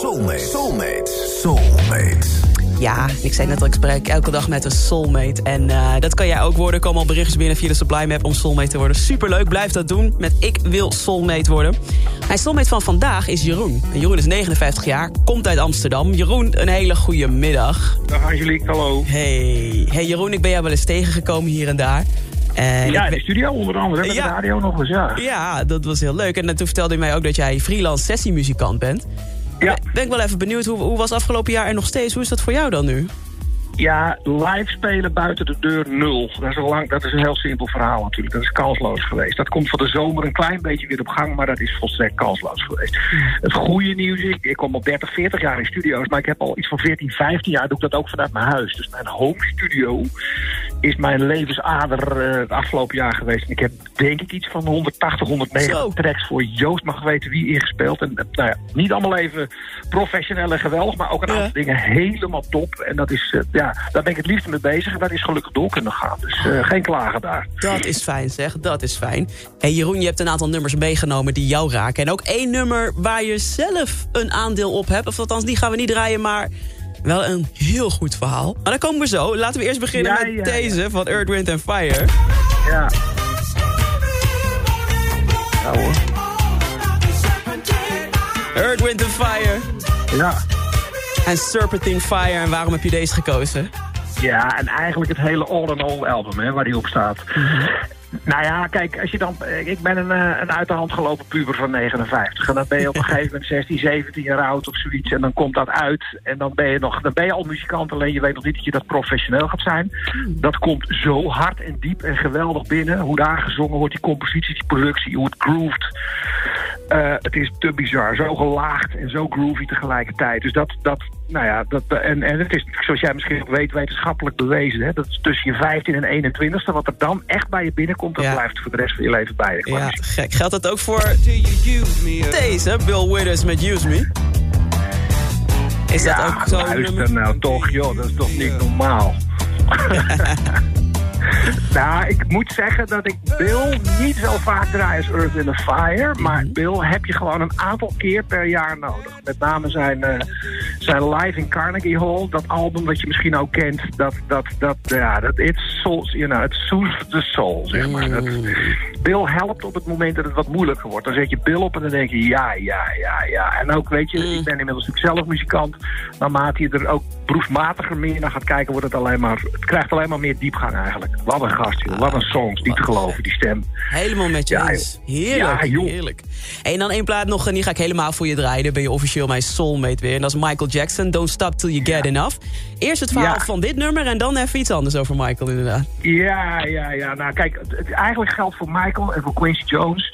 Soulmate. Soulmate. Soulmate. Ja, ik zei net al, ik spreek elke dag met een soulmate. En uh, dat kan jij ook worden. Er komen al berichtjes binnen via de Sublime app om soulmate te worden. Superleuk, blijf dat doen met Ik wil soulmate worden. Mijn soulmate van vandaag is Jeroen. En Jeroen is 59 jaar, komt uit Amsterdam. Jeroen, een hele goede middag. Dag Angelique, hallo. Hey. hey Jeroen, ik ben jou wel eens tegengekomen hier en daar. Uh, ja, in de studio onder andere, met ja, de radio nog eens, ja. Ja, dat was heel leuk. En toen vertelde je mij ook dat jij freelance sessiemuzikant bent. Ja. Ben ik wel even benieuwd, hoe, hoe was afgelopen jaar en nog steeds? Hoe is dat voor jou dan nu? Ja, live spelen buiten de deur nul. Dat is, een lang, dat is een heel simpel verhaal natuurlijk. Dat is kansloos geweest. Dat komt van de zomer een klein beetje weer op gang, maar dat is volstrekt kansloos geweest. Het goede nieuws is, ik kom al 30, 40 jaar in studio's, maar ik heb al iets van 14, 15 jaar doe ik dat ook vanuit mijn huis. Dus mijn home studio is mijn levensader uh, het afgelopen jaar geweest. En ik heb denk ik iets van 180, 190 Zo. tracks voor Joost mag weten wie ingespeeld. En nou ja, niet allemaal even professioneel en geweldig, maar ook een aantal ja. dingen helemaal top. En dat is, uh, ja, daar ben ik het liefst mee bezig. En dat is gelukkig door kunnen gaan. Dus uh, geen klagen daar. Dat is fijn zeg, dat is fijn. Hey Jeroen, je hebt een aantal nummers meegenomen die jou raken. En ook één nummer waar je zelf een aandeel op hebt. Of althans, die gaan we niet draaien, maar wel een heel goed verhaal. Maar dan komen we zo. Laten we eerst beginnen Ja, met ja, deze ja. van Earth, Wind Fire. Ja. Ja hoor. Earth, Wind Fire. Ja. En Serpentine Fire. En waarom heb je deze gekozen? Ja, en eigenlijk het hele All in All album hè, waar die op staat. Nou ja, kijk, als je dan, ik ben een, eh, een uit de hand gelopen puber van 59. En dan ben je op een gegeven moment 16, 17 jaar oud of zoiets. En dan komt dat uit. En dan ben je, nog, dan ben je al muzikant, alleen je weet nog niet dat je dat professioneel gaat zijn. Dat komt zo hard en diep en geweldig binnen. Hoe daar gezongen wordt, die compositie, die productie, hoe het grooved. Uh, het is te bizar. Zo gelaagd en zo groovy tegelijkertijd. Dus dat, dat nou ja, dat, en, en het is, zoals jij misschien ook weet, wetenschappelijk bewezen. Hè? Dat is tussen je 15 en 21ste. Wat er dan echt bij je binnenkomt, dat Ja. blijft voor de rest van je leven bij je. Ja, gek. Geldt dat ook voor deze, Bill Withers met Use Me? Is dat Ja, ook zo'n luister nummer? nou toch, joh, dat is toch niet normaal. nou, ik moet zeggen dat ik Bill niet zo vaak draai als Earth in the Fire. Maar Mhm. Bill heb je gewoon een aantal keer per jaar nodig. Met name zijn, eh, zijn live in Carnegie Hall. Dat album wat je misschien ook kent. Dat, dat, dat, ja, dat it's souls, you know, it soothes the soul, zeg maar. Dat, Mm. Bill helpt op het moment dat het wat moeilijker wordt. Dan zet je Bill op en dan denk je ja, ja, ja, ja. En ook, weet je, Mm. ik ben inmiddels natuurlijk zelf muzikant. Naarmate je er ook beroepsmatiger meer naar gaat kijken, wordt het alleen maar, het krijgt alleen maar meer diepgang eigenlijk. Wat een gast, joh. Wat een songs, niet te geloven, die stem. Helemaal met je Ja, eens. Heerlijk, Ja, heerlijk. En dan één plaat nog, en die ga ik helemaal voor je draaien. Dan ben je officieel mijn soulmate weer. En dat is Michael Jackson, Don't Stop Till You Get Enough. Eerst het verhaal van dit nummer en dan even iets anders over Michael inderdaad. Ja, ja, ja. Nou, kijk, het, het- eigenlijk geldt voor Michael en voor Quincy Jones.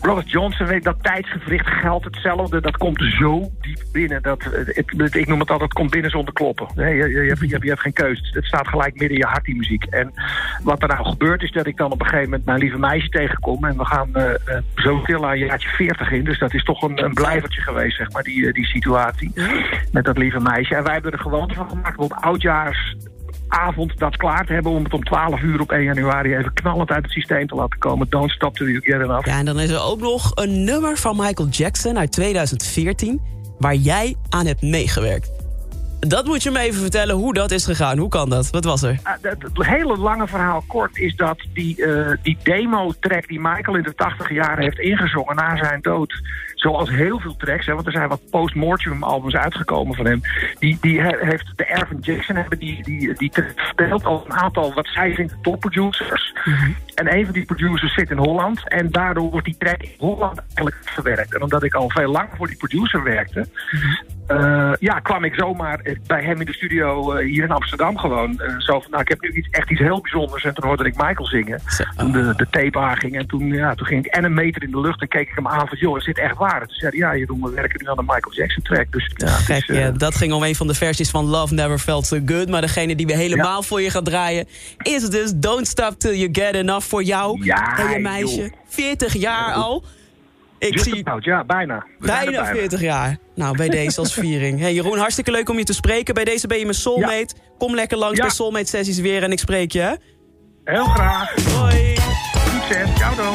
Robert Johnson weet dat tijdsgevricht geldt hetzelfde. Dat komt zo diep binnen. Dat, eh, het, het- ik noem het altijd, het komt binnen zonder kloppen. Nee, je, hebt, je, hebt, je hebt geen keuze. Het staat gelijk midden in je hart, die muziek. En wat er nou gebeurt is dat ik dan op een gegeven moment mijn lieve meisje tegenkom. En we gaan eh, eh, zo til aan jaartje 40 in. Dus dat is toch een, een blijvertje geweest, zeg maar, die, die situatie. Met dat lieve meisje. En wij hebben er gewoon van gemaakt op oudjaars avond dat klaar te hebben om het om 12 uur op 1 januari even knallend uit het systeem te laten komen. Don't stop till you get enough. Ja, en dan is er ook nog een nummer van Michael Jackson uit 2014... waar jij aan hebt meegewerkt. Dat moet je me even vertellen hoe dat is gegaan. Hoe kan dat? Wat was er? Uh, het, hele lange verhaal kort is dat die, uh, die demo-track die Michael in de 80 jaren heeft ingezongen na zijn dood, zoals heel veel tracks, hè, want er zijn wat post-mortem albums uitgekomen van hem, die, die he, heeft de Ervin Jackson hebben die, die, die gespeeld als een aantal wat zij vindt topproducers. Mm -hmm. En een van die producers zit in Holland en daardoor wordt die track in Holland eigenlijk verwerkt. En omdat ik al veel langer voor die producer werkte, mm -hmm. Eh, ja, kwam ik zomaar bij hem in de studio eh, hier in Amsterdam gewoon. eh, zo van, nou, ik heb nu iets, echt iets heel bijzonders. En toen hoorde ik Michael zingen. Toen de, de tape aanging. En toen, ja, toen ging ik en een meter in de lucht en keek ik hem aan van, joh, is dit echt waar? En toen zei hij, ja, Jeroen, we werken nu aan de Michael Jackson track. Dus ja, Gek, dat ging om een van de versies van Love Never Felt So Good. Maar degene die we helemaal voor je gaat draaien... is dus Don't Stop Till You Get Enough voor jou Ja, en je joh. meisje. 40 jaar al. Ik just zie about, ja, bijna. Bijna bijna. 40 jaar. Nou, bij deze als viering. Hey Jeroen, hartstikke leuk om je te spreken. Bij deze ben je mijn soulmate. Kom lekker langs Ja. bij Soulmate Sessies weer en ik spreek je. hè? Heel graag. Hoi. Succes. Ciao dan.